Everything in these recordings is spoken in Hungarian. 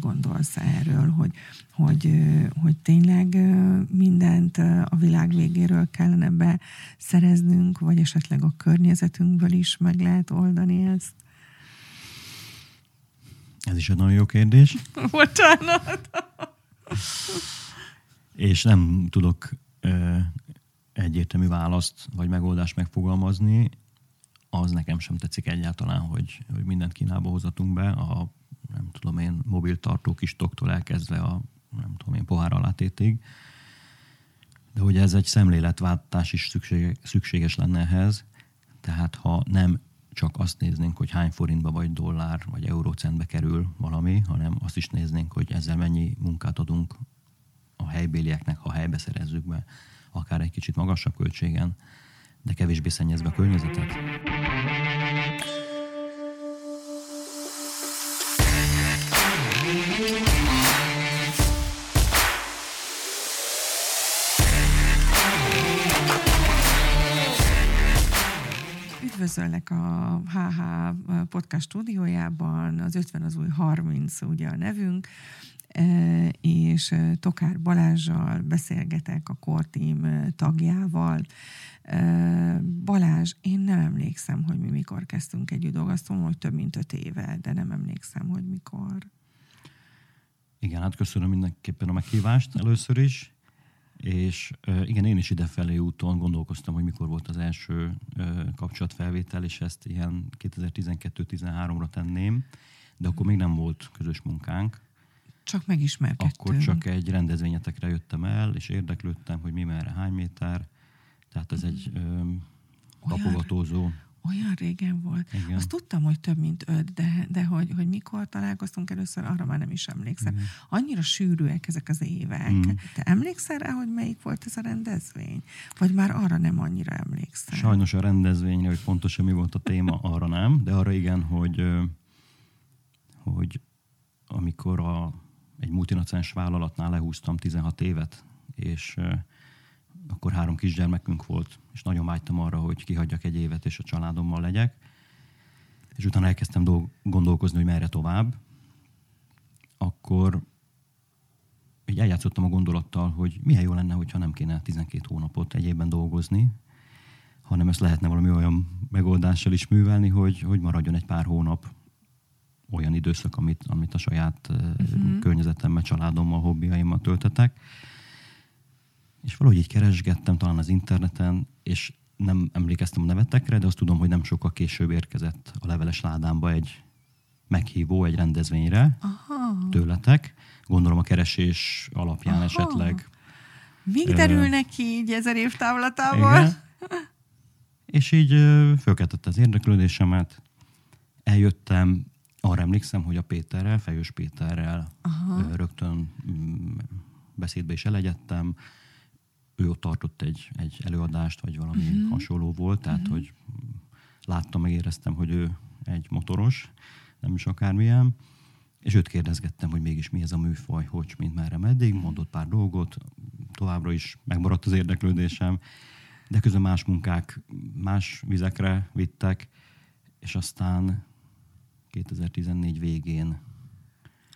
gondolsz erről, hogy, hogy, hogy tényleg mindent a világ végéről kellene beszereznünk, vagy esetleg a környezetünkből is meg lehet oldani ezt? Ez is egy nagyon jó kérdés. Bocsánat! És nem tudok egyértelmű választ vagy megoldást megfogalmazni. Az nekem sem tetszik egyáltalán, hogy, hogy mindent Kínába hozatunk be, a nem tudom én, mobiltartó kis toktól elkezdve a nem tudom én, pohár alátétig. De hogy ez egy szemléletváltás is szükséges lenne ehhez. Tehát ha nem csak azt néznénk, hogy hány forintba vagy dollár vagy eurócentbe kerül valami, hanem azt is néznénk, hogy ezzel mennyi munkát adunk a helybélieknek, ha helybe szerezzük be, akár egy kicsit magasabb költségen, de kevésbé szennyezve a környezetet. Üdvözöllek a HH podcast stúdiójában, az 50 az új 30 ugye a nevünk, és Tokár Balázsjal beszélgetek a Kortím tagjával. Balázs, én nem emlékszem, hogy mi mikor kezdtünk együtt dolgozni, hogy több mint öt éve, de nem emlékszem, hogy mikor. Igen, hát köszönöm mindenképpen a meghívást először is. És igen, én is idefelé úton gondolkoztam, hogy mikor volt az első kapcsolatfelvétel, és ezt ilyen 2012-13-ra tenném, de akkor még nem volt közös munkánk. Csak megismerkedtünk. Akkor csak egy rendezvényetekre jöttem el, és érdeklődtem, hogy mi merre, hány méter. Tehát ez egy kapogatózó olyan régen volt. Igen. Azt tudtam, hogy több mint öt, de, de hogy, hogy mikor találkoztunk először, arra már nem is emlékszem. Igen. Annyira sűrűek ezek az évek. Mm. Te emlékszel rá, hogy melyik volt ez a rendezvény? Vagy már arra nem annyira emlékszem? Sajnos a rendezvényre, hogy pontosan mi volt a téma, arra nem, de arra igen, hogy, hogy amikor a, egy multinacionális vállalatnál lehúztam 16 évet, és akkor három kisgyermekünk volt, és nagyon vágytam arra, hogy kihagyjak egy évet, és a családommal legyek. És utána elkezdtem dolg- gondolkozni, hogy merre tovább. Akkor így eljátszottam a gondolattal, hogy milyen jó lenne, hogyha nem kéne 12 hónapot egy évben dolgozni, hanem ezt lehetne valami olyan megoldással is művelni, hogy, hogy maradjon egy pár hónap olyan időszak, amit, amit a saját uh-huh. környezetemmel, családommal, hobbiaimmal töltetek és valahogy így keresgettem talán az interneten, és nem emlékeztem a nevetekre, de azt tudom, hogy nem sokkal később érkezett a leveles ládámba egy meghívó egy rendezvényre Aha. tőletek. Gondolom a keresés alapján Aha. esetleg. Mik derülnek ki így ezer év távlatából? És így fölkeltette az érdeklődésemet. Eljöttem, arra emlékszem, hogy a Péterrel, Fejős Péterrel Aha. rögtön mm, beszédbe is elegyedtem, ő ott tartott egy, egy előadást, vagy valami uh-huh. hasonló volt, tehát uh-huh. hogy láttam, megéreztem, hogy ő egy motoros, nem is akármilyen, és őt kérdezgettem, hogy mégis mi ez a műfaj, hogy, mint merre, meddig, mondott pár dolgot, továbbra is megmaradt az érdeklődésem, de közben más munkák más vizekre vittek, és aztán 2014 végén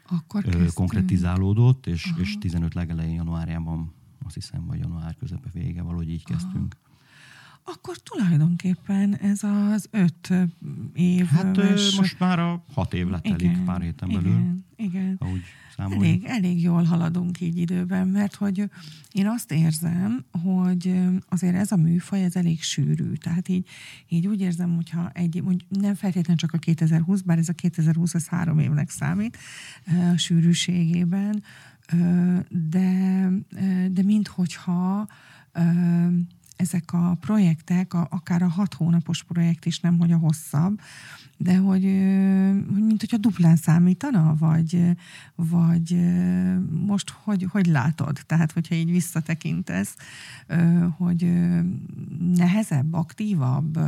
Akkor konkretizálódott, és, és 15 legelején januárjában azt hiszem, vagy január közepe vége, valahogy így kezdtünk. Akkor tulajdonképpen ez az öt év. Hát és... most már a hat év letelik igen, pár héten belül. Igen, igen. Ahogy elég, elég jól haladunk így időben, mert hogy én azt érzem, hogy azért ez a műfaj, ez elég sűrű. Tehát így, így úgy érzem, hogyha egy, hogy nem feltétlenül csak a 2020, bár ez a 2020 az három évnek számít a sűrűségében, de, de minthogyha ezek a projektek, akár a hat hónapos projekt is, nem hogy a hosszabb, de hogy, hogy mint hogyha duplán számítana, vagy, vagy most hogy, hogy látod? Tehát, hogyha így visszatekintesz, hogy nehezebb, aktívabb,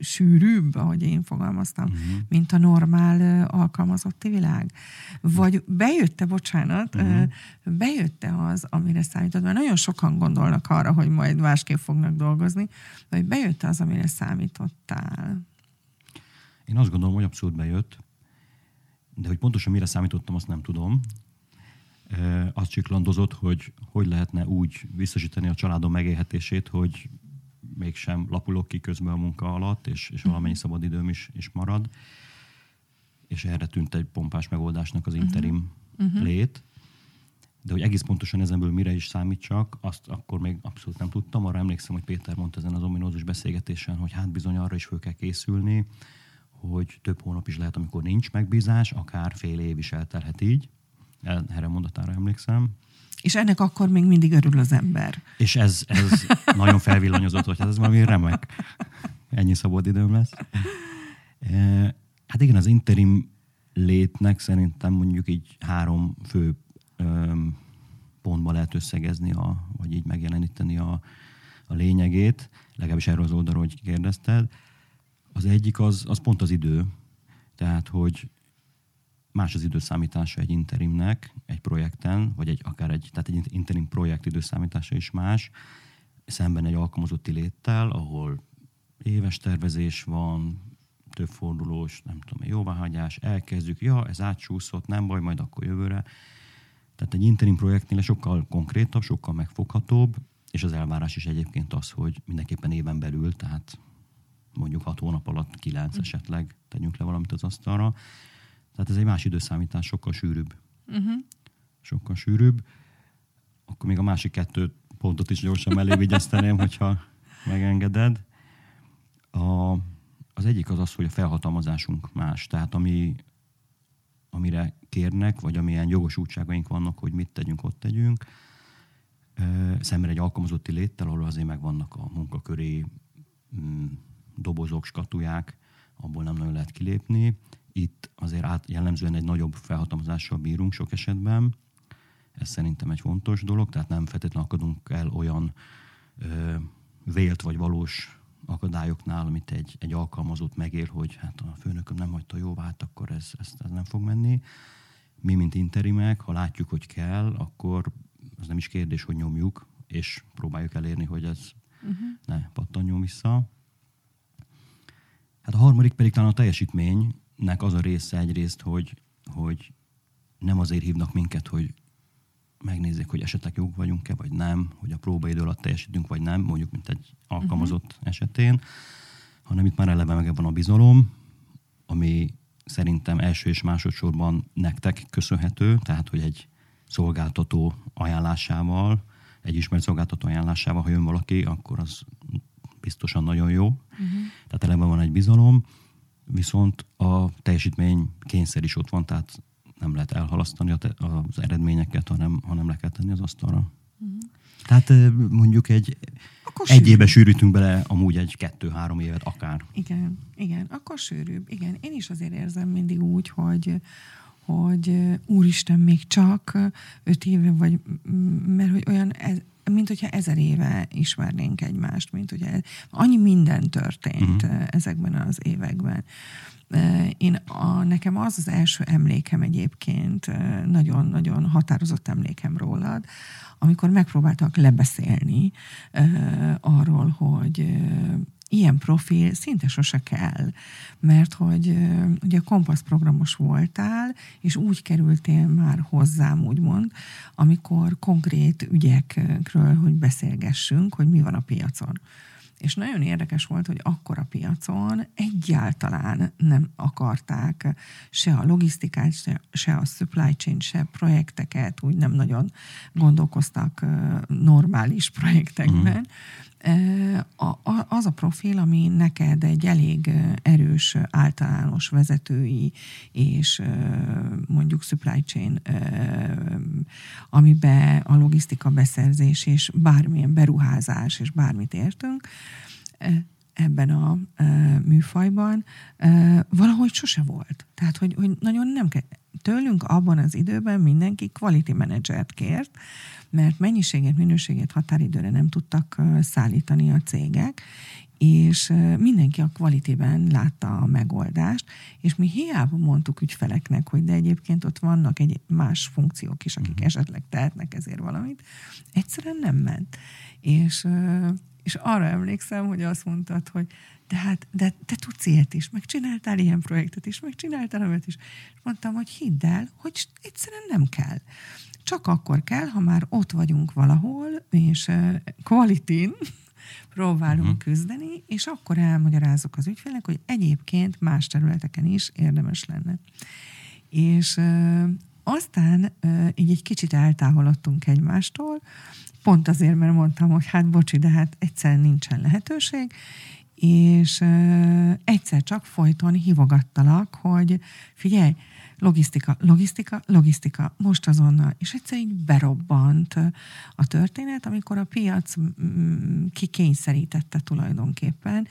sűrűbb, ahogy én fogalmaztam, uh-huh. mint a normál alkalmazotti világ? Vagy bejötte, bocsánat, uh-huh. bejötte az, amire számítod, mert nagyon sokan gondolnak arra, hogy majd másképp fognak dolgozni, vagy bejötte az, amire számítottál? Én azt gondolom, hogy abszolút bejött. de hogy pontosan mire számítottam, azt nem tudom. Azt csiklandozott, hogy hogy lehetne úgy biztosítani a családom megélhetését, hogy mégsem lapulok ki közben a munka alatt, és, és valamennyi szabadidőm is, is marad. És erre tűnt egy pompás megoldásnak az interim uh-huh. lét. De hogy egész pontosan ezenből mire is számítsak, azt akkor még abszolút nem tudtam. Arra emlékszem, hogy Péter mondta ezen az ominózus beszélgetésen, hogy hát bizony arra is föl kell készülni, hogy több hónap is lehet, amikor nincs megbízás, akár fél év is eltelhet így. Erre mondatára emlékszem. És ennek akkor még mindig örül az ember. És ez, ez nagyon felvillanyozott, hogy hát ez valami remek. Ennyi szabad időm lesz. E, hát igen, az interim létnek szerintem mondjuk így három fő pontba lehet összegezni, a, vagy így megjeleníteni a, a lényegét, legalábbis erről az oldalról, hogy kérdezted. Az egyik az, az pont az idő, tehát, hogy más az időszámítása egy interimnek, egy projekten, vagy egy, akár egy, tehát egy interim projekt időszámítása is más, szemben egy alkalmazotti léttel, ahol éves tervezés van, több fordulós, nem tudom, jóváhagyás, elkezdjük, ja, ez átsúszott, nem baj, majd akkor jövőre. Tehát egy interim projektnél sokkal konkrétabb, sokkal megfoghatóbb, és az elvárás is egyébként az, hogy mindenképpen éven belül, tehát mondjuk hat hónap alatt kilenc esetleg tegyünk le valamit az asztalra. Tehát ez egy más időszámítás, sokkal sűrűbb. Uh-huh. Sokkal sűrűbb. Akkor még a másik kettő pontot is gyorsan mellé vigyezteném, hogyha megengeded. A, az egyik az az, hogy a felhatalmazásunk más. Tehát ami, amire kérnek, vagy amilyen jogosultságaink vannak, hogy mit tegyünk, ott tegyünk, szemben egy alkalmazotti léttel, ahol azért megvannak a munkaköri mm, dobozok, skatuják, abból nem nagyon lehet kilépni. Itt azért át, jellemzően egy nagyobb felhatalmazással bírunk sok esetben. Ez szerintem egy fontos dolog, tehát nem feltétlenül akadunk el olyan ö, vélt vagy valós akadályoknál, amit egy, egy alkalmazott megél, hogy hát a főnököm nem hagyta jóvá, hát akkor ez, ez, ez nem fog menni. Mi, mint interimek, ha látjuk, hogy kell, akkor az nem is kérdés, hogy nyomjuk, és próbáljuk elérni, hogy ez uh-huh. ne pattanjon vissza. Hát a harmadik pedig talán a teljesítménynek az a része egyrészt, hogy, hogy nem azért hívnak minket, hogy megnézzék, hogy esetleg jók vagyunk-e, vagy nem, hogy a próbaidő alatt teljesítünk, vagy nem, mondjuk, mint egy alkalmazott uh-huh. esetén, hanem itt már eleve meg van a bizalom, ami szerintem első és másodszorban nektek köszönhető, tehát, hogy egy szolgáltató ajánlásával, egy ismert szolgáltató ajánlásával, ha jön valaki, akkor az biztosan nagyon jó. Uh-huh. Tehát eleve van egy bizalom, viszont a teljesítmény kényszer is ott van, tehát nem lehet elhalasztani az eredményeket, hanem, hanem le kell tenni az asztalra. Uh-huh. Tehát mondjuk egy akkor egy éve sűrítünk bele, amúgy egy kettő-három évet akár. Igen, igen, akkor sűrűbb. Igen, én is azért érzem mindig úgy, hogy, hogy úristen, még csak öt éve, vagy mert hogy olyan, ez, mint hogyha ezer éve ismernénk egymást, mint ugye annyi minden történt uh-huh. ezekben az években. Én a, nekem az az első emlékem egyébként, nagyon-nagyon határozott emlékem rólad, amikor megpróbáltak lebeszélni uh, arról, hogy ilyen profil szinte sose kell, mert hogy ugye kompassz programos voltál, és úgy kerültél már hozzám, úgymond, amikor konkrét ügyekről, hogy beszélgessünk, hogy mi van a piacon. És nagyon érdekes volt, hogy akkor a piacon egyáltalán nem akarták se a logisztikát, se, se a supply chain, se projekteket, úgy nem nagyon gondolkoztak normális projektekben. Mm az a profil, ami neked egy elég erős általános vezetői és mondjuk supply chain, amiben a logisztika beszerzés és bármilyen beruházás és bármit értünk, ebben a műfajban valahogy sose volt. Tehát, hogy, hogy nagyon nem kell. Tőlünk abban az időben mindenki quality managert kért, mert mennyiséget, minőséget határidőre nem tudtak szállítani a cégek, és mindenki a kvalitében látta a megoldást, és mi hiába mondtuk ügyfeleknek, hogy de egyébként ott vannak egy más funkciók is, akik uh-huh. esetleg tehetnek ezért valamit, egyszerűen nem ment. És És arra emlékszem, hogy azt mondtad, hogy de hát, de te tudsz ilyet is, meg csináltál ilyen projektet is, meg csináltál olyat is. És mondtam, hogy hidd el, hogy egyszerűen nem kell. Csak akkor kell, ha már ott vagyunk valahol, és uh, quality próbálunk uh-huh. küzdeni, és akkor elmagyarázok az ügyfélnek, hogy egyébként más területeken is érdemes lenne. És uh, aztán így egy kicsit eltávolodtunk egymástól, pont azért, mert mondtam, hogy hát bocsi, de hát egyszerűen nincsen lehetőség, és egyszer csak folyton hívogattalak, hogy figyelj, logisztika, logisztika, logisztika, most azonnal. És egyszer így berobbant a történet, amikor a piac mm, kikényszerítette tulajdonképpen.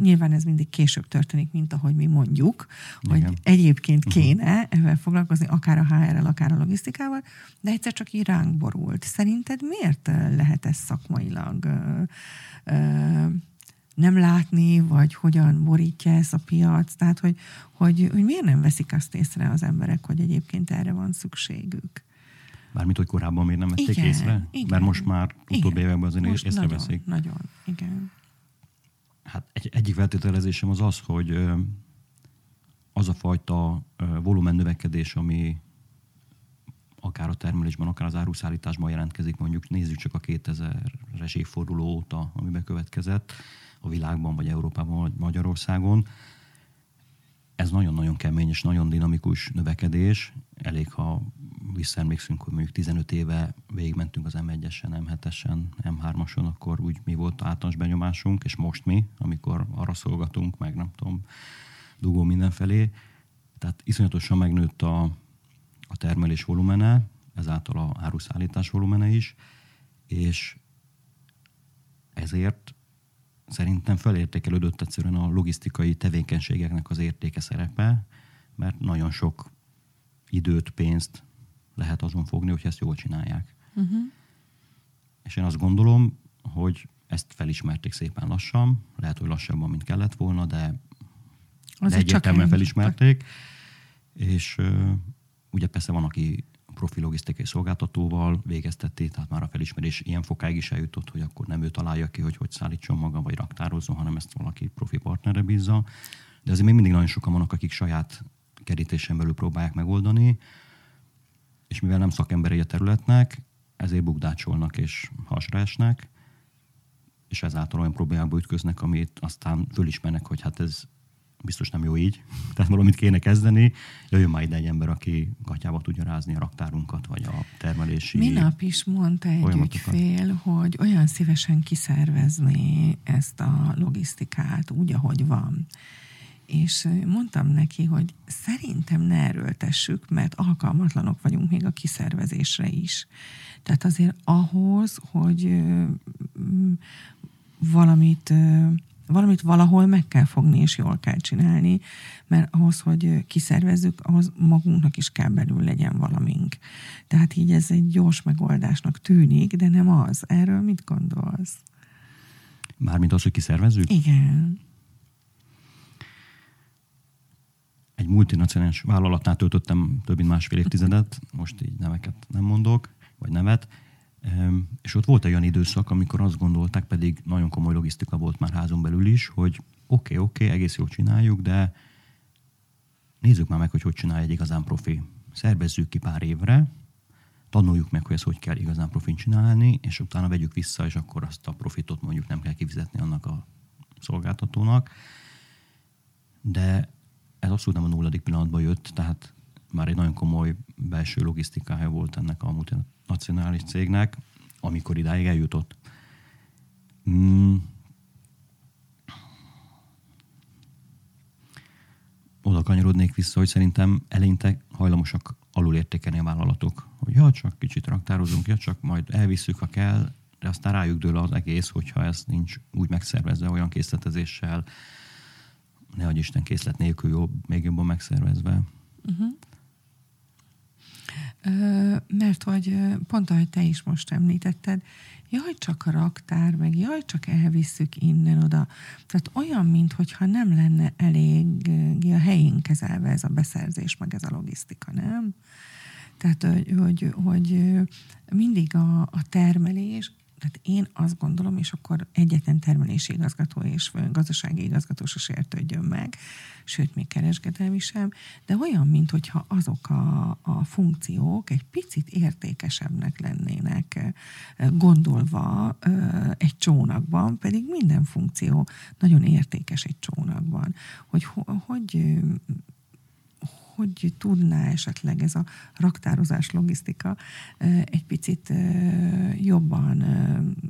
Nyilván ez mindig később történik, mint ahogy mi mondjuk, Igen. hogy egyébként mhm. kéne ezzel foglalkozni, akár a HR-rel, akár a logisztikával, de egyszer csak így ránk borult. Szerinted miért lehet ez szakmailag nem látni, vagy hogyan borítja ez a piac, tehát hogy, hogy, hogy miért nem veszik azt észre az emberek, hogy egyébként erre van szükségük. Mármint, hogy korábban miért nem vették igen, észre? Igen, Mert most már utóbbi években azért most észreveszik. Nagyon, nagyon, igen. Hát egy, egyik feltételezésem az az, hogy az a fajta volumen növekedés, ami akár a termelésben, akár az áruszállításban jelentkezik, mondjuk nézzük csak a 2000-es évforduló óta, ami bekövetkezett, a világban, vagy Európában, vagy Magyarországon. Ez nagyon-nagyon kemény és nagyon dinamikus növekedés. Elég, ha visszaemlékszünk, hogy mondjuk 15 éve végigmentünk az M1-esen, M7-esen, M3-ason, akkor úgy mi volt általános benyomásunk, és most mi, amikor arra szolgatunk, meg nem tudom, dugó mindenfelé. Tehát iszonyatosan megnőtt a, a termelés volumene, ezáltal a áruszállítás volumene is, és ezért szerintem felértékelődött egyszerűen a logisztikai tevékenységeknek az értéke szerepe, mert nagyon sok időt, pénzt lehet azon fogni, hogy ezt jól csinálják. Uh-huh. És én azt gondolom, hogy ezt felismerték szépen lassan, lehet, hogy lassabban, mint kellett volna, de, de egyértelműen felismerték. És uh, ugye persze van, aki profi logisztikai szolgáltatóval végeztették, tehát már a felismerés ilyen fokáig is eljutott, hogy akkor nem ő találja ki, hogy hogy szállítson maga, vagy raktározzon, hanem ezt valaki profi partnerre bízza. De azért még mindig nagyon sokan vannak, akik saját kerítésen belül próbálják megoldani, és mivel nem szakemberei a területnek, ezért bukdácsolnak és hasra esnek, és ezáltal olyan problémákba ütköznek, amit aztán fölismernek, hogy hát ez biztos nem jó így, tehát valamit kéne kezdeni, jöjjön már ide egy ember, aki gatyába tudja rázni a raktárunkat, vagy a termelési Minap is mondta egy ügyfél, hogy olyan szívesen kiszervezni ezt a logisztikát úgy, ahogy van. És mondtam neki, hogy szerintem ne erőltessük, mert alkalmatlanok vagyunk még a kiszervezésre is. Tehát azért ahhoz, hogy valamit valamit valahol meg kell fogni, és jól kell csinálni, mert ahhoz, hogy kiszervezzük, ahhoz magunknak is kell belül legyen valamink. Tehát így ez egy gyors megoldásnak tűnik, de nem az. Erről mit gondolsz? Mármint az, hogy kiszervezzük? Igen. Egy multinacionális vállalatnál töltöttem több mint másfél évtizedet, most így neveket nem mondok, vagy nevet, és ott volt egy olyan időszak, amikor azt gondolták, pedig nagyon komoly logisztika volt már házon belül is, hogy oké, okay, oké, okay, egész jól csináljuk, de nézzük már meg, hogy hogy csinálja egy igazán profi. Szervezzük ki pár évre, tanuljuk meg, hogy ezt hogy kell igazán profin csinálni, és utána vegyük vissza, és akkor azt a profitot mondjuk nem kell kifizetni annak a szolgáltatónak. De ez abszolút nem a nulladik pillanatban jött, tehát már egy nagyon komoly belső logisztikája volt ennek a multinacionális cégnek, amikor idáig eljutott. Mm. Oda kanyarodnék vissza, hogy szerintem eleinte hajlamosak alulértékelni a vállalatok. Hogy ja, csak kicsit raktározunk, ja, csak majd elvisszük, ha kell, de aztán rájuk dől az egész, hogyha ez nincs úgy megszervezve olyan készletezéssel, ne Isten készlet nélkül jobb, még jobban megszervezve. Uh-huh. Mert hogy pont ahogy te is most említetted, jaj, csak a raktár, meg jaj, csak elvisszük innen oda. Tehát olyan, mintha nem lenne elég a helyén kezelve ez a beszerzés, meg ez a logisztika, nem? Tehát, hogy, hogy, hogy mindig a, a termelés, Tehát én azt gondolom, és akkor egyetlen termelési igazgató és gazdasági igazgató se sértődjön meg, sőt, még kereskedelmi sem, de olyan, mint hogyha azok a, a funkciók egy picit értékesebbnek lennének gondolva egy csónakban, pedig minden funkció nagyon értékes egy csónakban. Hogy hogy hogy tudná esetleg ez a raktározás logisztika egy picit jobban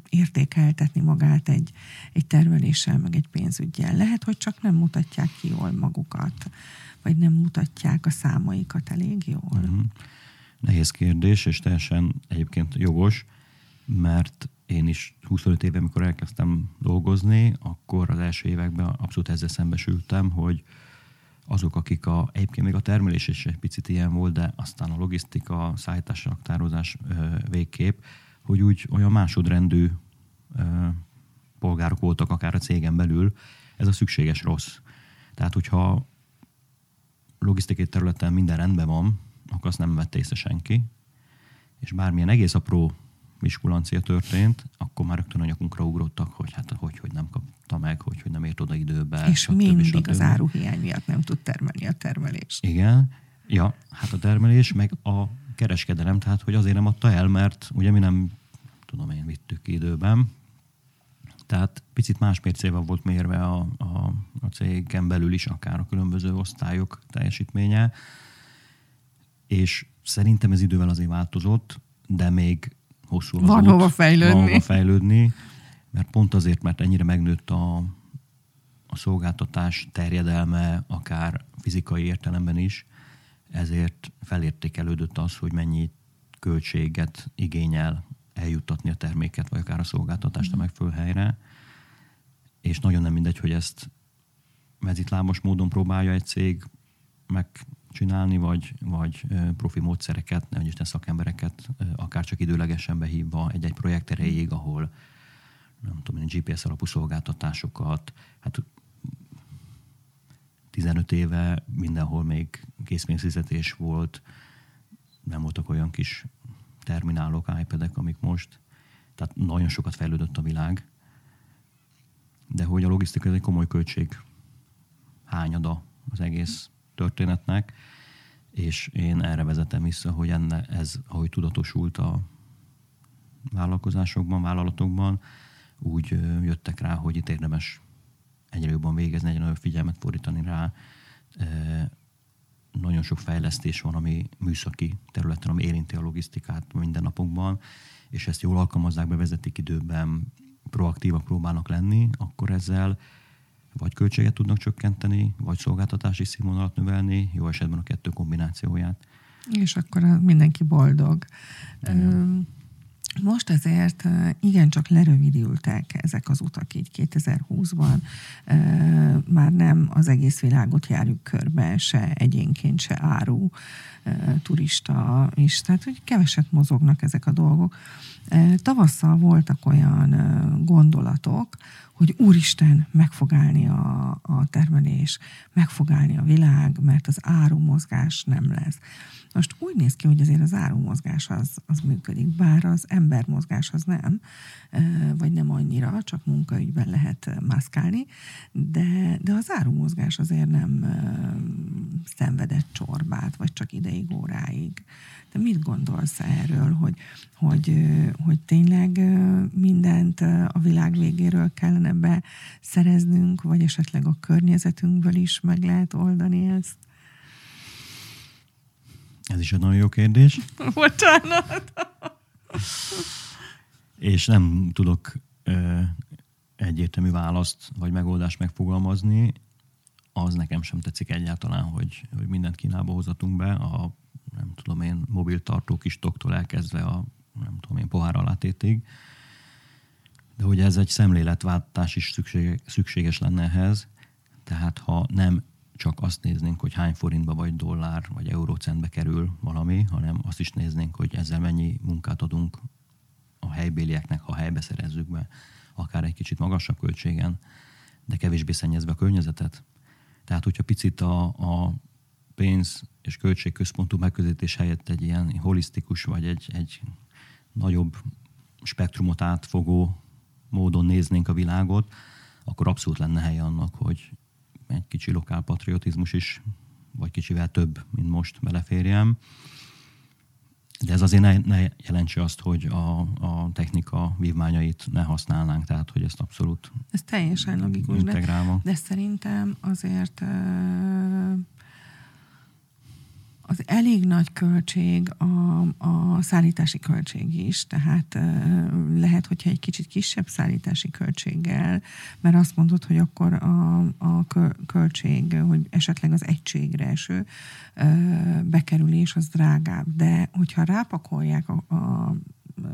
értékeltetni magát egy, egy termeléssel, meg egy pénzügyel. Lehet, hogy csak nem mutatják ki jól magukat, vagy nem mutatják a számaikat elég jól. Uh-huh. Nehéz kérdés, és teljesen egyébként jogos, mert én is 25 éve, amikor elkezdtem dolgozni, akkor az első években abszolút ezzel szembesültem, hogy azok, akik a, egyébként még a termelés is egy picit ilyen volt, de aztán a logisztika, szállítás, raktározás végkép, hogy úgy olyan másodrendű ö, polgárok voltak akár a cégen belül, ez a szükséges rossz. Tehát, hogyha logisztikai területen minden rendben van, akkor azt nem vette észre senki, és bármilyen egész apró miskulancia történt, akkor már rögtön a nyakunkra ugrottak, hogy hát hogy, hogy nem kapta meg, hogy, hogy nem ért oda időbe. És stb. mindig stb. az áruhiány miatt nem tud termelni a termelés. Igen, ja, hát a termelés, meg a kereskedelem, tehát hogy azért nem adta el, mert ugye mi nem, tudom én, vittük ki időben, tehát picit más mércével volt mérve a, a, a cégen belül is, akár a különböző osztályok teljesítménye, és szerintem ez idővel azért változott, de még hosszú az Van út, hova fejlődni. Van hova fejlődni, mert pont azért, mert ennyire megnőtt a, a szolgáltatás terjedelme, akár fizikai értelemben is, ezért felértékelődött az, hogy mennyi költséget igényel eljuttatni a terméket, vagy akár a szolgáltatást a mm. megfelelő helyre. És nagyon nem mindegy, hogy ezt mezitlábos módon próbálja egy cég meg csinálni, vagy, vagy profi módszereket, nem is szakembereket, akár csak időlegesen behívva egy-egy projekt erejéig, ahol nem tudom, GPS alapú szolgáltatásokat, hát 15 éve mindenhol még készpénzfizetés volt, nem voltak olyan kis terminálok, iPad-ek, amik most. Tehát nagyon sokat fejlődött a világ. De hogy a logisztika ez egy komoly költség hányada az egész történetnek, és én erre vezetem vissza, hogy enne, ez, ahogy tudatosult a vállalkozásokban, vállalatokban, úgy jöttek rá, hogy itt érdemes egyre jobban végezni, egyre nagyobb figyelmet fordítani rá. Nagyon sok fejlesztés van, ami műszaki területen, ami érinti a logisztikát mindennapokban, és ezt jól alkalmazzák, bevezetik időben, proaktívak próbálnak lenni, akkor ezzel vagy költséget tudnak csökkenteni, vagy szolgáltatási színvonalat növelni, jó esetben a kettő kombinációját. És akkor mindenki boldog. Igen. Most azért igencsak lerövidültek ezek az utak így 2020-ban. Már nem az egész világot járjuk körbe, se egyénként, se áru, turista is. Tehát, hogy keveset mozognak ezek a dolgok. Tavasszal voltak olyan gondolatok, hogy úristen, meg fog állni a, a termelés, meg fog állni a világ, mert az árumozgás nem lesz. Most úgy néz ki, hogy azért az árumozgás az, az működik, bár az embermozgás az nem, vagy nem annyira, csak munkaügyben lehet mászkálni, de, de az árumozgás azért nem szenvedett csorbát, vagy csak ideig, óráig. De mit gondolsz erről, hogy, hogy, hogy tényleg mindent a világ végéről kellene beszereznünk, vagy esetleg a környezetünkből is meg lehet oldani ezt? Ez is egy nagyon jó kérdés. Bocsánat! És nem tudok egyértelmű választ vagy megoldást megfogalmazni. Az nekem sem tetszik egyáltalán, hogy, hogy mindent Kínába hozatunk be, a nem tudom én, mobiltartó kis toktól elkezdve a nem tudom én, pohár alátétig. De hogy ez egy szemléletváltás is szükséges, szükséges lenne ehhez. Tehát ha nem csak azt néznénk, hogy hány forintba vagy dollár vagy eurócentbe kerül valami, hanem azt is néznénk, hogy ezzel mennyi munkát adunk a helybélieknek, ha helybe szerezzük be, akár egy kicsit magasabb költségen, de kevésbé szennyezve a környezetet. Tehát, hogyha picit a, a pénz és költségközpontú megközelítés helyett egy ilyen holisztikus, vagy egy, egy nagyobb spektrumot átfogó módon néznénk a világot, akkor abszolút lenne helye annak, hogy egy kicsi lokál patriotizmus is, vagy kicsivel több, mint most beleférjem. De ez azért ne, ne jelentse azt, hogy a, a technika vívmányait ne használnánk, tehát hogy ezt abszolút Ez teljesen logikus, de, de szerintem azért az elég nagy költség a, a szállítási költség is, tehát lehet, hogyha egy kicsit kisebb szállítási költséggel, mert azt mondod, hogy akkor a, a költség, hogy esetleg az egységre eső bekerülés az drágább, de hogyha rápakolják a, a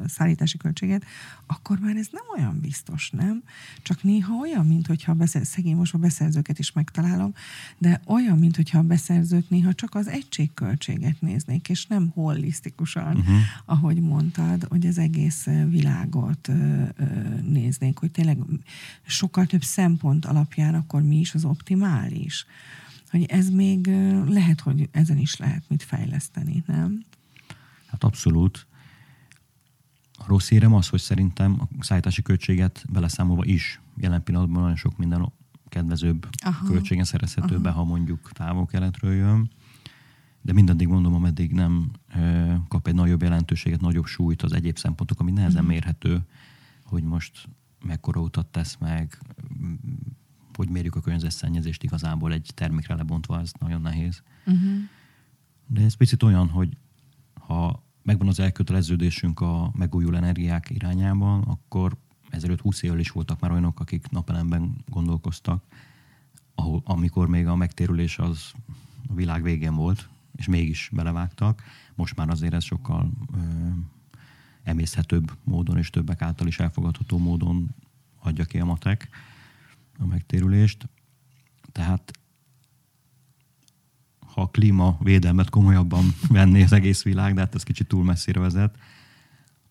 szállítási költséget, akkor már ez nem olyan biztos, nem? Csak néha olyan, mint hogyha beszerz, szegény most a beszerzőket is megtalálom, de olyan, mint hogyha a beszerzők néha csak az egységköltséget néznék, és nem holisztikusan, uh-huh. ahogy mondtad, hogy az egész világot ö, ö, néznék, hogy tényleg sokkal több szempont alapján akkor mi is az optimális. Hogy ez még lehet, hogy ezen is lehet mit fejleszteni, nem? Hát abszolút. A rossz érem az, hogy szerintem a szállítási költséget beleszámolva is jelen pillanatban nagyon sok minden kedvezőbb Aha. költségen szerezhető be, ha mondjuk távol-keletről jön. De mindaddig mondom, ameddig nem ö, kap egy nagyobb jelentőséget, nagyobb súlyt az egyéb szempontok, ami nehezen uh-huh. mérhető, hogy most mekkora utat tesz meg, hogy mérjük a környezetszennyezést igazából egy termékre lebontva, ez nagyon nehéz. Uh-huh. De ez picit olyan, hogy ha megvan az elköteleződésünk a megújuló energiák irányában, akkor ezelőtt 20 évvel is voltak már olyanok, akik napelemben gondolkoztak, ahol, amikor még a megtérülés az a világ végén volt, és mégis belevágtak. Most már azért ez sokkal ö, emészhetőbb módon és többek által is elfogadható módon adja ki a matek a megtérülést. Tehát ha a klímavédelmet komolyabban venné az egész világ, de hát ez kicsit túl messzire vezet,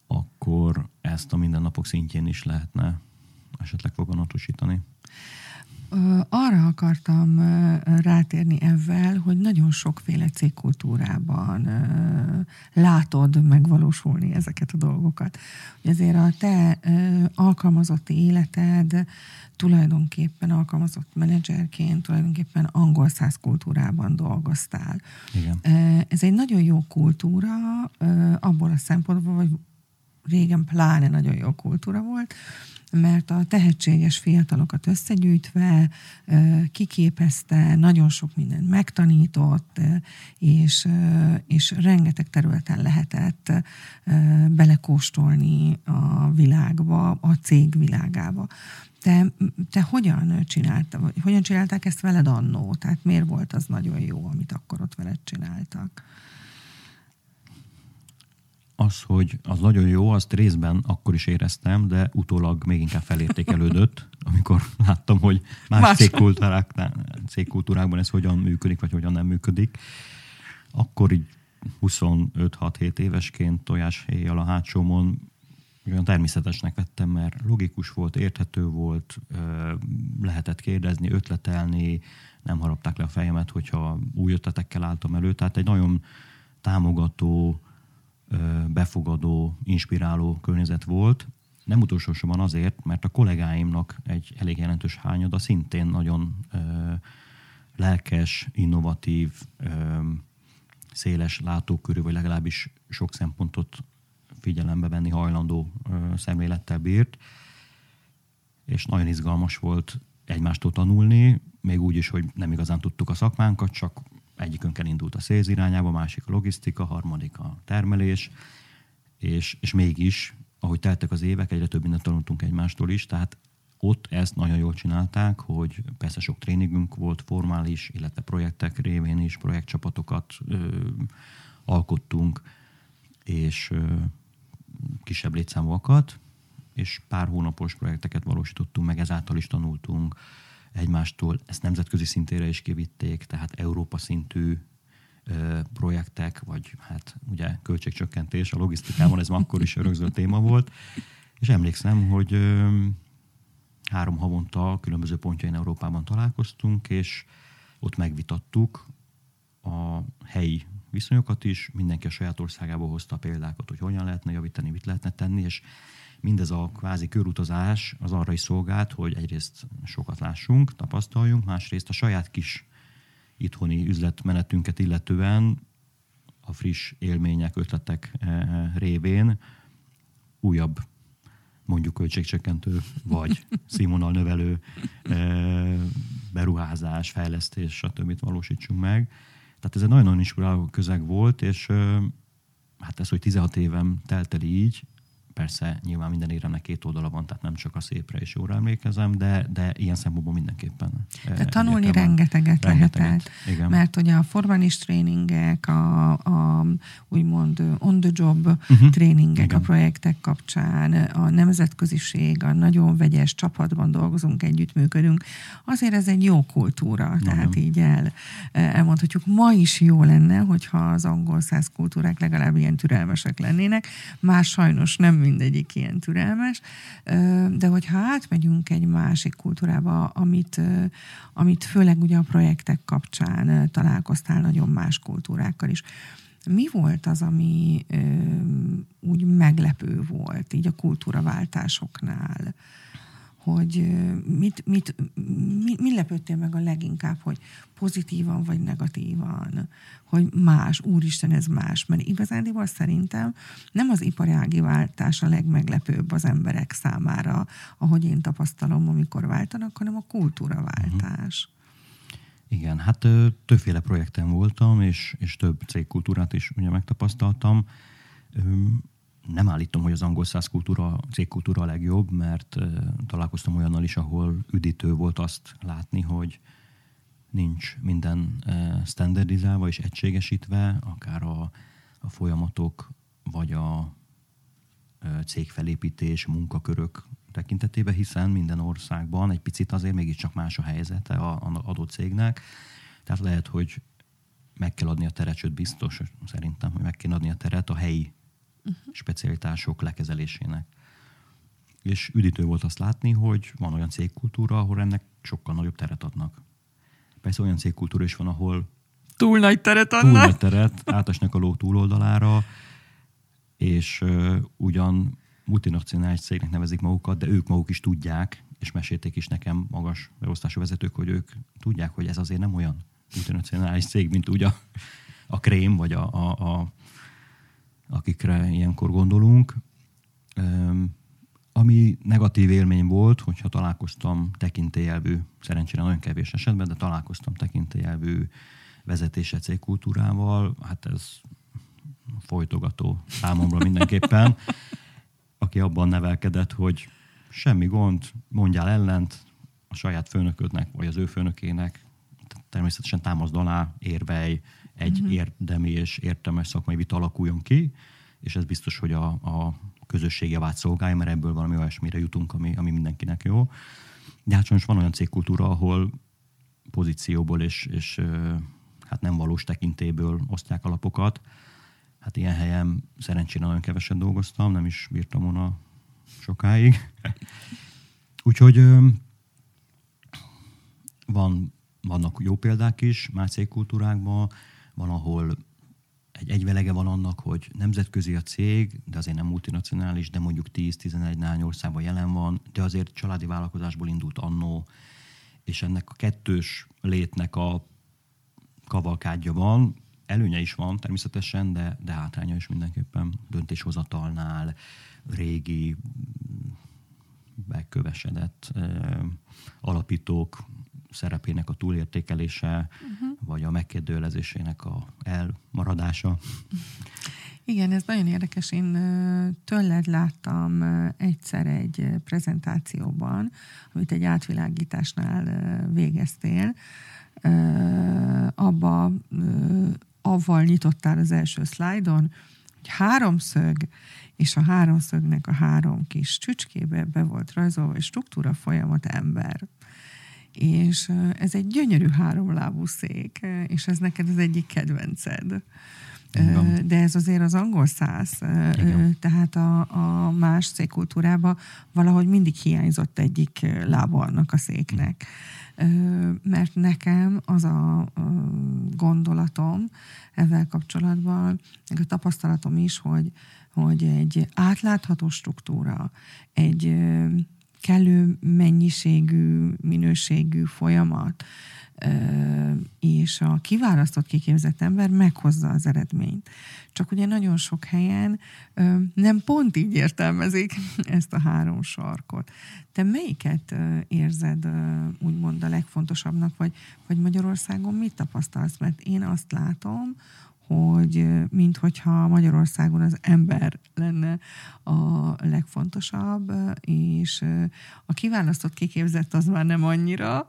akkor ezt a mindennapok szintjén is lehetne esetleg foganatosítani. Arra akartam rátérni ezzel, hogy nagyon sokféle cégkultúrában látod megvalósulni ezeket a dolgokat. Azért a te alkalmazotti életed tulajdonképpen alkalmazott menedzserként tulajdonképpen angol száz kultúrában dolgoztál. Igen. Ez egy nagyon jó kultúra abból a szempontból, hogy régen pláne nagyon jó kultúra volt, mert a tehetséges fiatalokat összegyűjtve kiképezte, nagyon sok mindent megtanított, és, és rengeteg területen lehetett belekóstolni a világba, a cég világába. Te, te hogyan csináltad, hogyan csinálták ezt veled annó? Tehát miért volt az nagyon jó, amit akkor ott veled csináltak? Az, hogy az nagyon jó, azt részben akkor is éreztem, de utólag még inkább felértékelődött, amikor láttam, hogy más, más. cégkultúrákban ez hogyan működik, vagy hogyan nem működik. Akkor így 25-6-7 évesként tojáshéjjal a hátsómon olyan természetesnek vettem, mert logikus volt, érthető volt, lehetett kérdezni, ötletelni, nem harapták le a fejemet, hogyha új ötletekkel álltam elő. Tehát egy nagyon támogató, befogadó, inspiráló környezet volt. Nem utolsó sorban azért, mert a kollégáimnak egy elég jelentős hányada szintén nagyon lelkes, innovatív, széles látókörű, vagy legalábbis sok szempontot figyelembe venni hajlandó szemlélettel bírt, és nagyon izgalmas volt egymástól tanulni, még úgy is, hogy nem igazán tudtuk a szakmánkat, csak egyikünkkel indult a szélz irányába, másik a logisztika, harmadik a termelés, és, és mégis, ahogy teltek az évek, egyre több mindent tanultunk egymástól is, tehát ott ezt nagyon jól csinálták, hogy persze sok tréningünk volt formális, illetve projektek révén is projektcsapatokat ö, alkottunk, és ö, kisebb létszámúakat, és pár hónapos projekteket valósítottunk meg, ezáltal is tanultunk egymástól. Ezt nemzetközi szintére is kivitték, tehát Európa szintű projektek, vagy hát ugye költségcsökkentés a logisztikában, ez akkor is rögzült téma volt. És emlékszem, hogy három havonta különböző pontjain Európában találkoztunk, és ott megvitattuk a helyi viszonyokat is, mindenki a saját országából hozta a példákat, hogy hogyan lehetne javítani, mit lehetne tenni, és mindez a kvázi körutazás az arra is szolgált, hogy egyrészt sokat lássunk, tapasztaljunk, másrészt a saját kis itthoni üzletmenetünket illetően a friss élmények, ötletek eh, révén újabb mondjuk költségcsökkentő, vagy színvonal növelő eh, beruházás, fejlesztés, stb. valósítsunk meg. Tehát ez egy nagyon-nagyon inspiráló közeg volt, és eh, hát ez, hogy 16 évem telt el így, Persze nyilván minden éremnek két oldala van, tehát nem csak a szépre és jóra emlékezem, de, de ilyen szempontból mindenképpen. De tanulni rengeteget, rengeteget lehet. Igen. Mert ugye a formanis tréningek, a, a úgymond on the job uh-huh. tréningek igen. a projektek kapcsán, a nemzetköziség, a nagyon vegyes csapatban dolgozunk, együttműködünk, azért ez egy jó kultúra. Nagyon. Tehát így el, elmondhatjuk, ma is jó lenne, hogyha az angol száz kultúrák legalább ilyen türelmesek lennének, már sajnos nem mindegyik ilyen türelmes, de hogyha átmegyünk egy másik kultúrába, amit, amit főleg ugye a projektek kapcsán találkoztál nagyon más kultúrákkal is, mi volt az, ami úgy meglepő volt így a kultúraváltásoknál? Hogy mit, mit, mi, mi lepődtél meg a leginkább, hogy pozitívan vagy negatívan, hogy más, úristen, ez más. Mert igazándiból szerintem nem az iparági váltás a legmeglepőbb az emberek számára, ahogy én tapasztalom, amikor váltanak, hanem a kultúraváltás. Uh-huh. Igen, hát többféle projekten voltam, és, és több cégkultúrát is ugye megtapasztaltam nem állítom, hogy az angol száz kultúra, cégkultúra a legjobb, mert találkoztam olyannal is, ahol üdítő volt azt látni, hogy nincs minden standardizálva és egységesítve, akár a, a folyamatok, vagy a cégfelépítés, munkakörök tekintetében, hiszen minden országban egy picit azért mégiscsak más a helyzete a adott cégnek. Tehát lehet, hogy meg kell adni a teret, sőt biztos szerintem, hogy meg kell adni a teret a helyi uh-huh. specialitások lekezelésének. És üdítő volt azt látni, hogy van olyan cégkultúra, ahol ennek sokkal nagyobb teret adnak. Persze olyan cégkultúra is van, ahol túl nagy teret adnak. Túl nagy teret, átesnek a ló túloldalára, és uh, ugyan multinacionális cégnek nevezik magukat, de ők maguk is tudják, és mesélték is nekem magas beosztású vezetők, hogy ők tudják, hogy ez azért nem olyan multinacionális cég, mint úgy a, a krém, vagy a, a, a akikre ilyenkor gondolunk. Ami negatív élmény volt, hogyha találkoztam tekintélyelvű, szerencsére nagyon kevés esetben, de találkoztam tekintélyelvű vezetése cégkultúrával, hát ez folytogató számomra mindenképpen, aki abban nevelkedett, hogy semmi gond, mondjál ellent a saját főnöködnek, vagy az ő főnökének, természetesen támaszd alá, érvej, egy uh-huh. érdemi és értelmes szakmai vita alakuljon ki, és ez biztos, hogy a, a közösség javát szolgálja, mert ebből valami olyasmire jutunk, ami, ami mindenkinek jó. De hát sajnos van olyan cégkultúra, ahol pozícióból és, és hát nem valós tekintéből osztják alapokat. Hát ilyen helyen szerencsére nagyon keveset dolgoztam, nem is bírtam volna sokáig. Úgyhogy van, vannak jó példák is más cégkultúrákban, van, ahol egy egyvelege van annak, hogy nemzetközi a cég, de azért nem multinacionális, de mondjuk 10-11 nány országban jelen van, de azért családi vállalkozásból indult annó, és ennek a kettős létnek a kavalkádja van, előnye is van természetesen, de, de hátránya is mindenképpen döntéshozatalnál, régi, bekövesedett alapítók szerepének a túlértékelése, uh-huh. vagy a megkérdőjelezésének a elmaradása. Igen, ez nagyon érdekes. Én tőled láttam egyszer egy prezentációban, amit egy átvilágításnál végeztél. Abba avval nyitottál az első szlájdon, hogy háromszög, és a háromszögnek a három kis csücskébe be volt rajzolva, és struktúra folyamat ember és ez egy gyönyörű háromlábú szék, és ez neked az egyik kedvenced. Igen. De ez azért az angol száz, Igen. tehát a, a más székkultúrában valahogy mindig hiányzott egyik lába annak a széknek. Mert nekem az a gondolatom ezzel kapcsolatban, meg a tapasztalatom is, hogy, hogy egy átlátható struktúra, egy kellő mennyiségű, minőségű folyamat, és a kiválasztott, kiképzett ember meghozza az eredményt. Csak ugye nagyon sok helyen nem pont így értelmezik ezt a három sarkot. Te melyiket érzed úgymond a legfontosabbnak, vagy, vagy Magyarországon mit tapasztalsz? Mert én azt látom, hogy minthogyha Magyarországon az ember lenne a legfontosabb, és a kiválasztott, kiképzett az már nem annyira,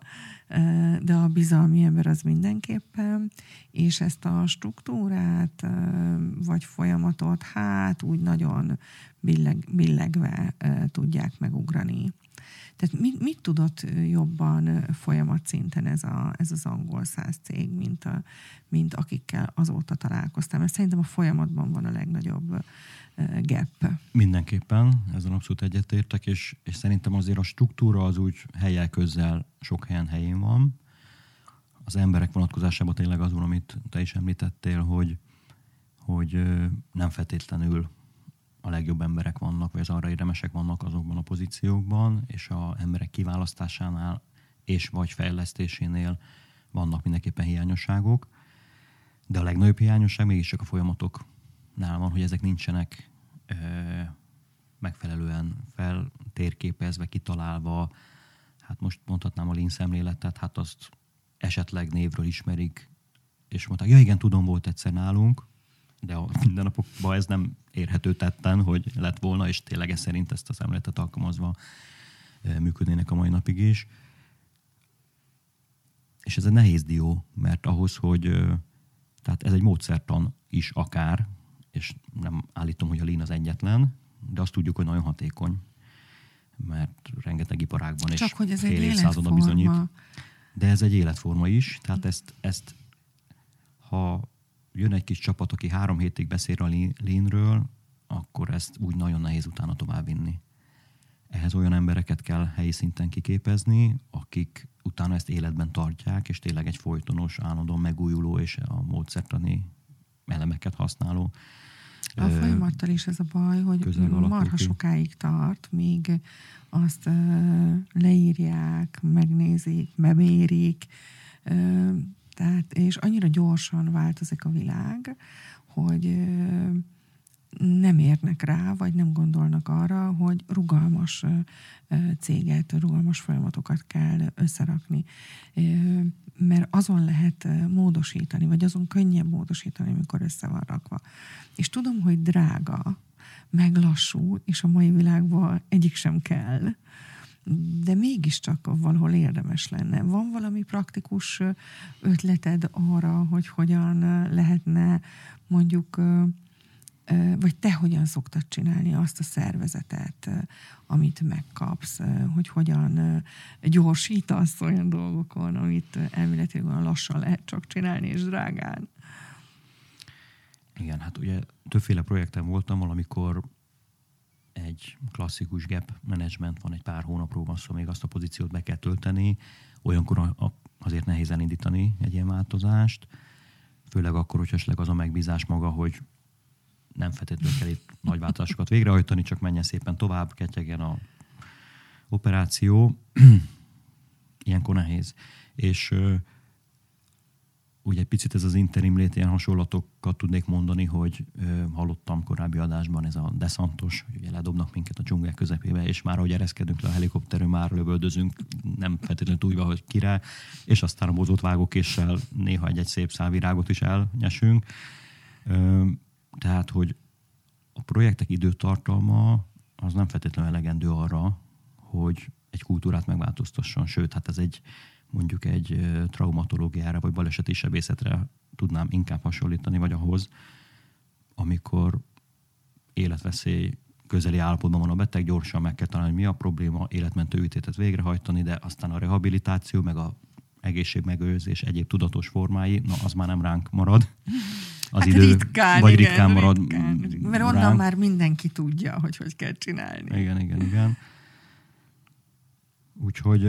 de a bizalmi ember az mindenképpen, és ezt a struktúrát vagy folyamatot hát úgy nagyon billeg, billegve tudják megugrani. Tehát mit, mit tudott jobban folyamat ez, a, ez az angol száz cég, mint, a, mint akikkel azóta találkoztam? Mert szerintem a folyamatban van a legnagyobb gap. Mindenképpen, ezen abszolút egyetértek, és, és szerintem azért a struktúra az úgy helyel közel sok helyen helyén van. Az emberek vonatkozásában tényleg az van, amit te is említettél, hogy, hogy nem feltétlenül a legjobb emberek vannak, vagy az arra érdemesek vannak azokban a pozíciókban, és a emberek kiválasztásánál és vagy fejlesztésénél vannak mindenképpen hiányosságok, de a legnagyobb hiányosság mégiscsak a folyamatoknál van, hogy ezek nincsenek ö, megfelelően feltérképezve, kitalálva. Hát most mondhatnám a Lean szemléletet, hát azt esetleg névről ismerik, és mondták, ja igen, tudom, volt egyszer nálunk, de a mindennapokban ez nem érhető tetten, hogy lett volna, és tényleg ez szerint ezt az emletet alkalmazva működnének a mai napig is. És ez egy nehéz dió, mert ahhoz, hogy tehát ez egy módszertan is akár, és nem állítom, hogy a Lean az egyetlen, de azt tudjuk, hogy nagyon hatékony, mert rengeteg iparágban Csak és hogy ez fél évszázada bizonyít. De ez egy életforma is, tehát ezt, ezt ha jön egy kis csapat, aki három hétig beszél a lénről, akkor ezt úgy nagyon nehéz utána továbbvinni. Ehhez olyan embereket kell helyi szinten kiképezni, akik utána ezt életben tartják, és tényleg egy folytonos, állandóan megújuló és a módszertani elemeket használó. A folyamattal is ez a baj, hogy marha ki. sokáig tart, míg azt leírják, megnézik, bemérik, tehát, és annyira gyorsan változik a világ, hogy nem érnek rá, vagy nem gondolnak arra, hogy rugalmas céget, rugalmas folyamatokat kell összerakni. Mert azon lehet módosítani, vagy azon könnyebb módosítani, amikor össze van rakva. És tudom, hogy drága, meg lassú, és a mai világban egyik sem kell de mégiscsak valahol érdemes lenne. Van valami praktikus ötleted arra, hogy hogyan lehetne mondjuk, vagy te hogyan szoktad csinálni azt a szervezetet, amit megkapsz, hogy hogyan gyorsítasz olyan dolgokon, amit elméletileg olyan lassan lehet csak csinálni, és drágán. Igen, hát ugye többféle projekten voltam, valamikor egy klasszikus gap management van, egy pár hónapról van szó, még azt a pozíciót be kell tölteni, olyankor azért nehéz elindítani egy ilyen változást, főleg akkor, hogyha esetleg az a megbízás maga, hogy nem feltétlenül kell itt nagy változásokat végrehajtani, csak menjen szépen tovább, ketyegen a operáció. Ilyenkor nehéz. És ugye egy picit ez az interim lét, ilyen hasonlatokat tudnék mondani, hogy ö, hallottam korábbi adásban ez a deszantos, ugye ledobnak minket a dzsungel közepébe, és már ahogy ereszkedünk le a helikopterön, már lövöldözünk, nem feltétlenül túlva, hogy kire, és aztán a bozott vágókéssel néha egy-egy szép szálvirágot is elnyesünk. Ö, tehát, hogy a projektek időtartalma az nem feltétlenül elegendő arra, hogy egy kultúrát megváltoztasson, sőt, hát ez egy mondjuk egy traumatológiára vagy baleseti sebészetre tudnám inkább hasonlítani, vagy ahhoz, amikor életveszély közeli állapotban van a beteg, gyorsan meg kell találni, mi a probléma, életmentő ütétet végrehajtani, de aztán a rehabilitáció, meg a egészségmegőrzés egyéb tudatos formái, na az már nem ránk marad. Az hát idő, ritkán, vagy igen, ritkán marad ritkán. Mert onnan ránk. már mindenki tudja, hogy hogy kell csinálni. Igen, igen, igen. Úgyhogy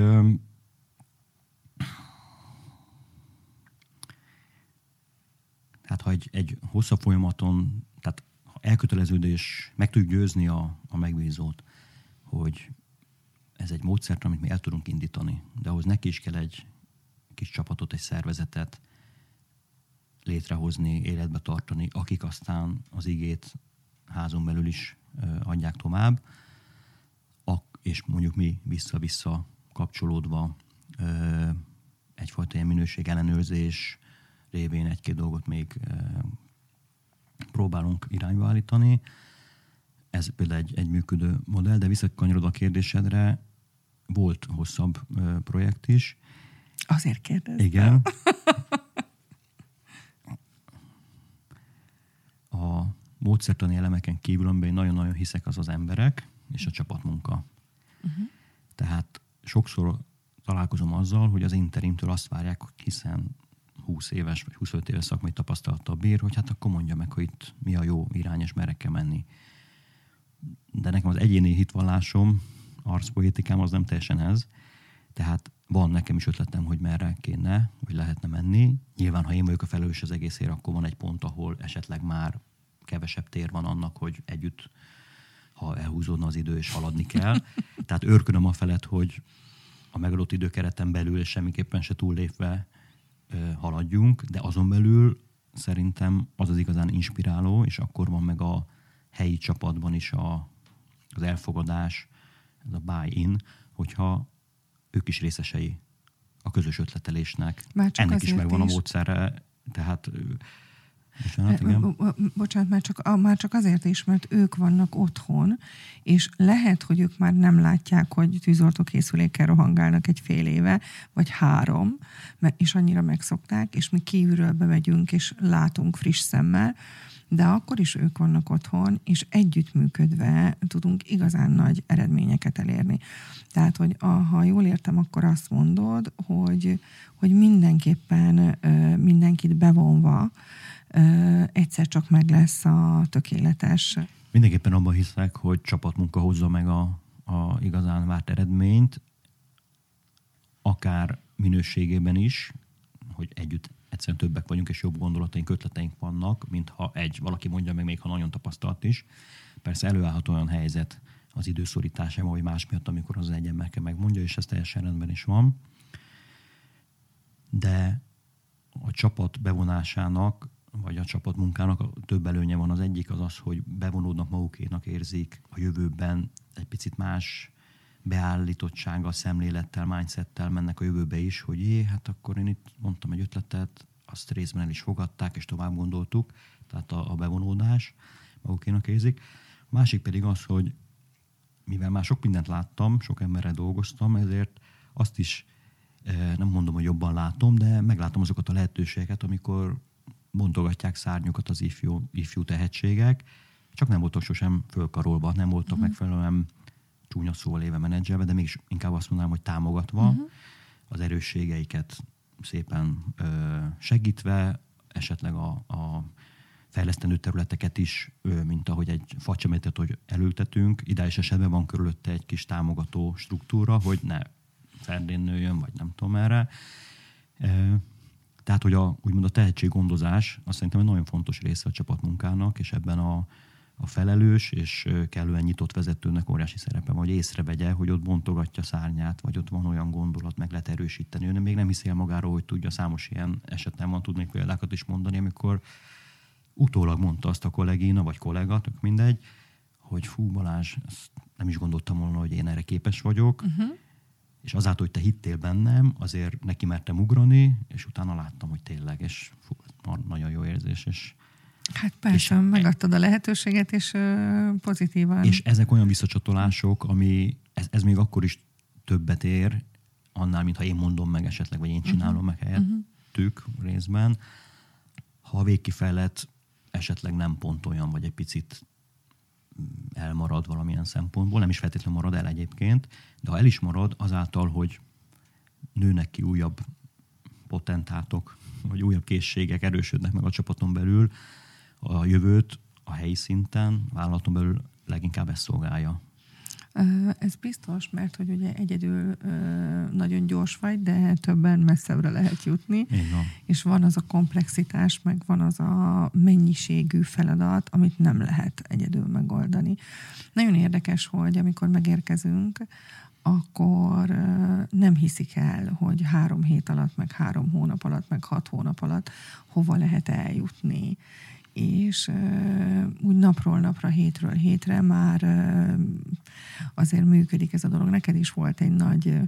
Tehát ha egy, egy hosszabb folyamaton, tehát ha elköteleződés, meg tudjuk győzni a, a megbízót, hogy ez egy módszert, amit mi el tudunk indítani, de ahhoz neki is kell egy kis csapatot, egy szervezetet létrehozni, életbe tartani, akik aztán az igét házon belül is adják tovább, és mondjuk mi vissza-vissza kapcsolódva egyfajta ilyen minőség ellenőrzés révén egy-két dolgot még próbálunk irányba állítani. Ez például egy, egy működő modell, de visszakanyarodva a kérdésedre, volt hosszabb projekt is. Azért kérdeztem. Igen. A módszertani elemeken kívül, amiben nagyon-nagyon hiszek, az az emberek és a csapatmunka. Uh-huh. Tehát sokszor találkozom azzal, hogy az interimtől azt várják, hiszen 20 éves vagy 25 éves szakmai tapasztalattal bír, hogy hát akkor mondja meg, hogy itt mi a jó irány, és merre kell menni. De nekem az egyéni hitvallásom, arcpoétikám az nem teljesen ez. Tehát van nekem is ötletem, hogy merre kéne, vagy lehetne menni. Nyilván, ha én vagyok a felelős az egészért, akkor van egy pont, ahol esetleg már kevesebb tér van annak, hogy együtt ha elhúzódna az idő, és haladni kell. Tehát őrkönöm a felett, hogy a megadott időkereten belül, és semmiképpen se túllépve haladjunk, de azon belül szerintem az az igazán inspiráló, és akkor van meg a helyi csapatban is a, az elfogadás, ez a buy-in, hogyha ők is részesei a közös ötletelésnek. Ennek is megvan is. a módszere, tehát Bocsánat, igen. Bocsánat, már csak, már csak azért is, mert ők vannak otthon, és lehet, hogy ők már nem látják, hogy tűzoltókészülékkel rohangálnak egy fél éve, vagy három, és annyira megszokták, és mi kívülről bemegyünk, és látunk friss szemmel, de akkor is ők vannak otthon, és együttműködve tudunk igazán nagy eredményeket elérni. Tehát, hogy a, ha jól értem, akkor azt mondod, hogy, hogy mindenképpen mindenkit bevonva, egyszer csak meg lesz a tökéletes. Mindenképpen abban hiszek, hogy csapatmunka hozza meg a, a igazán várt eredményt, akár minőségében is, hogy együtt egyszerűen többek vagyunk, és jobb gondolataink, ötleteink vannak, mint ha egy, valaki mondja meg, még ha nagyon tapasztalt is. Persze előállhat olyan helyzet az időszorításában, vagy más miatt, amikor az egy ember kell megmondja, és ez teljesen rendben is van. De a csapat bevonásának vagy a csapatmunkának több előnye van. Az egyik az az, hogy bevonódnak magukénak érzik a jövőben egy picit más beállítottsággal, szemlélettel, mindsettel mennek a jövőbe is, hogy jé, hát akkor én itt mondtam egy ötletet, azt részben el is fogadták, és tovább gondoltuk, tehát a, a bevonódás magukénak érzik. A másik pedig az, hogy mivel már sok mindent láttam, sok emberrel dolgoztam, ezért azt is eh, nem mondom, hogy jobban látom, de meglátom azokat a lehetőségeket, amikor bontogatják szárnyukat az ifjú, ifjú tehetségek, csak nem voltak sosem fölkarolva, nem voltak uh-huh. megfelelően csúnya szóval éve menedzselve, de mégis inkább azt mondanám, hogy támogatva uh-huh. az erősségeiket szépen ö, segítve, esetleg a, a fejlesztendő területeket is, ö, mint ahogy egy facsemetet, hogy elültetünk. Ideális esetben van körülötte egy kis támogató struktúra, hogy ne ferdén nőjön, vagy nem tudom erre. Tehát, hogy a, úgymond a tehetséggondozás azt szerintem egy nagyon fontos része a csapatmunkának, és ebben a, a felelős és kellően nyitott vezetőnek óriási szerepe van, hogy észrevegye, hogy ott bontogatja szárnyát, vagy ott van olyan gondolat, meg lehet erősíteni. Ő még nem hiszi el magáról, hogy tudja, számos ilyen esetben van, tudnék példákat is mondani, amikor utólag mondta azt a kollégina, vagy kollega, tök mindegy, hogy fú Balázs, nem is gondoltam volna, hogy én erre képes vagyok, uh-huh és azáltal, hogy te hittél bennem, azért neki mertem ugrani, és utána láttam, hogy tényleg, és fú, nagyon jó érzés, és Hát persze, és, megadtad a lehetőséget, és uh, pozitívan. És ezek olyan visszacsatolások, ami ez, ez még akkor is többet ér, annál, mintha én mondom meg esetleg, vagy én csinálom uh-huh. meg helyettük uh-huh. részben. Ha a végkifejlet esetleg nem pont olyan, vagy egy picit elmarad valamilyen szempontból, nem is feltétlenül marad el egyébként, de ha el is marad, azáltal, hogy nőnek ki újabb potentátok, vagy újabb készségek erősödnek meg a csapaton belül, a jövőt a helyi szinten, vállalaton belül leginkább ezt szolgálja. Ez biztos, mert hogy ugye egyedül nagyon gyors vagy, de többen messzebbre lehet jutni. van. És van az a komplexitás, meg van az a mennyiségű feladat, amit nem lehet egyedül megoldani. Nagyon érdekes, hogy amikor megérkezünk, akkor nem hiszik el, hogy három hét alatt, meg három hónap alatt, meg hat hónap alatt hova lehet eljutni és úgy napról napra, hétről hétre már azért működik ez a dolog. Neked is volt egy nagy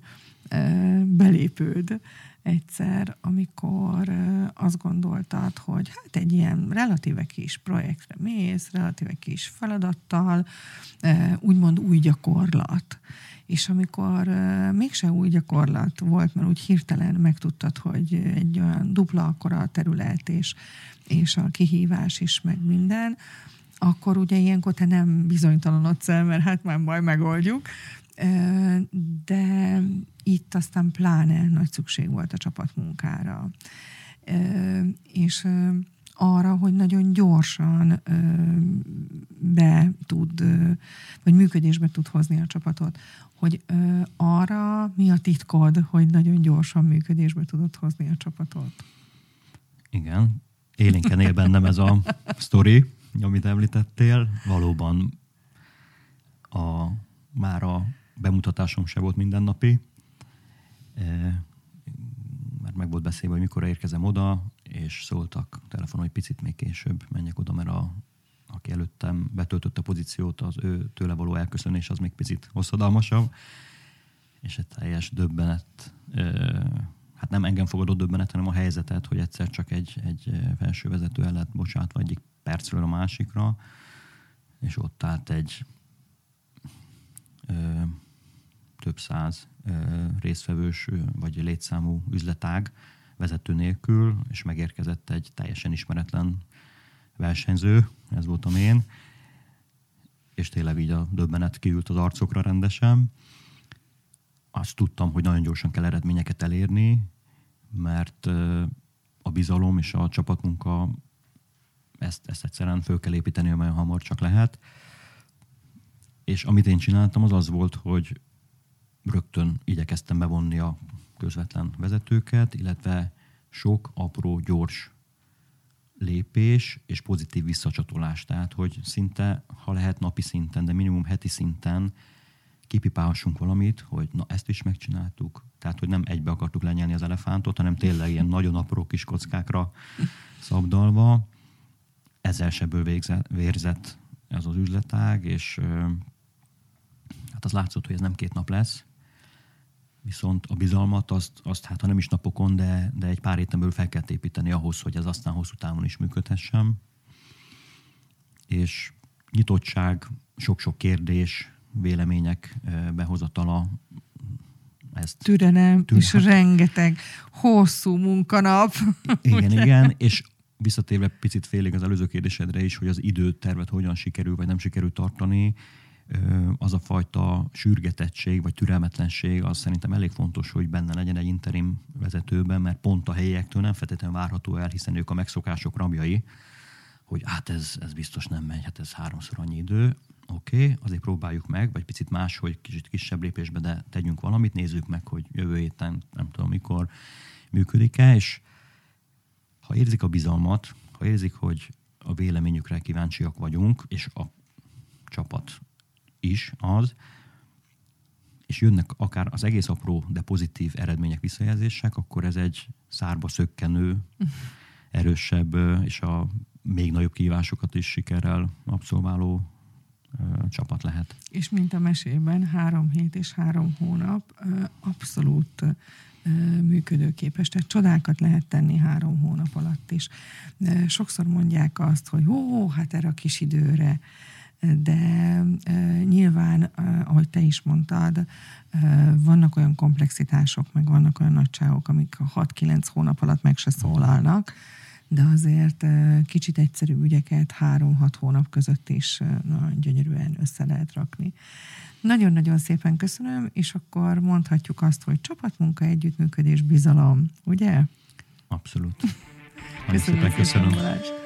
belépőd egyszer, amikor azt gondoltad, hogy hát egy ilyen relatíve kis projektre mész, relatíve kis feladattal, úgymond új gyakorlat. És amikor mégse új gyakorlat volt, mert úgy hirtelen megtudtad, hogy egy olyan dupla akkora terület, és, és a kihívás is, meg minden, akkor ugye ilyenkor te nem bizonytalanodsz el, mert hát már majd megoldjuk, de itt aztán pláne nagy szükség volt a csapatmunkára. És arra, hogy nagyon gyorsan be tud, vagy működésbe tud hozni a csapatot. Hogy arra mi a titkod, hogy nagyon gyorsan működésbe tudod hozni a csapatot? Igen, élénken él bennem ez a sztori, amit említettél. Valóban a, már a bemutatásom se volt mindennapi. E, már meg volt beszélve, hogy mikor érkezem oda, és szóltak telefonon, hogy picit még később menjek oda, mert a, aki előttem betöltötte a pozíciót, az ő tőle való elköszönés az még picit hosszadalmasabb. És egy teljes döbbenet, hát nem engem fogadott döbbenet, hanem a helyzetet, hogy egyszer csak egy, egy felső vezető el lett bocsátva egyik percről a másikra, és ott állt egy ö, több száz ö, résztvevős vagy létszámú üzletág vezető nélkül, és megérkezett egy teljesen ismeretlen versenyző, ez voltam én, és tényleg így a döbbenet kiült az arcokra rendesen. Azt tudtam, hogy nagyon gyorsan kell eredményeket elérni, mert a bizalom és a csapatmunka ezt, ezt egyszerűen föl kell építeni, amilyen hamar csak lehet. És amit én csináltam, az az volt, hogy rögtön igyekeztem bevonni a közvetlen vezetőket, illetve sok apró, gyors lépés és pozitív visszacsatolás. Tehát, hogy szinte, ha lehet napi szinten, de minimum heti szinten kipipálhassunk valamit, hogy na ezt is megcsináltuk. Tehát, hogy nem egybe akartuk lenyelni az elefántot, hanem tényleg ilyen nagyon apró kis kockákra szabdalva. Ezzel sebből végzett, vérzett ez az üzletág, és hát az látszott, hogy ez nem két nap lesz, viszont a bizalmat azt, azt hát ha nem is napokon, de, de egy pár héten belül fel kell építeni ahhoz, hogy ez aztán hosszú távon is működhessen. És nyitottság, sok-sok kérdés, vélemények behozatala, ezt türelem, türelem. és rengeteg hosszú munkanap. Igen, igen, és visszatérve picit félig az előző kérdésedre is, hogy az időtervet hogyan sikerül, vagy nem sikerül tartani, az a fajta sürgetettség vagy türelmetlenség, az szerintem elég fontos, hogy benne legyen egy interim vezetőben, mert pont a helyiektől nem feltétlenül várható el, hiszen ők a megszokások rabjai, hogy hát ez, ez biztos nem megy, hát ez háromszor annyi idő. Oké, okay, azért próbáljuk meg, vagy picit más, hogy kicsit kisebb lépésbe, de tegyünk valamit, nézzük meg, hogy jövő héten, nem tudom mikor működik-e, és ha érzik a bizalmat, ha érzik, hogy a véleményükre kíváncsiak vagyunk, és a csapat is az, és jönnek akár az egész apró, de pozitív eredmények, visszajelzések, akkor ez egy szárba szökkenő, erősebb és a még nagyobb kívásokat is sikerrel abszolváló csapat lehet. És mint a mesében, három hét és három hónap abszolút működőképes. Tehát csodákat lehet tenni három hónap alatt is. Sokszor mondják azt, hogy ó, hát erre a kis időre de nyilván, ahogy te is mondtad, vannak olyan komplexitások, meg vannak olyan nagyságok, amik a 6-9 hónap alatt meg se szólalnak, de azért kicsit egyszerű ügyeket 3-6 hónap között is nagyon gyönyörűen össze lehet rakni. Nagyon-nagyon szépen köszönöm, és akkor mondhatjuk azt, hogy csapatmunka, együttműködés, bizalom, ugye? Abszolút. Köszönöm szépen, köszönöm. Balázs.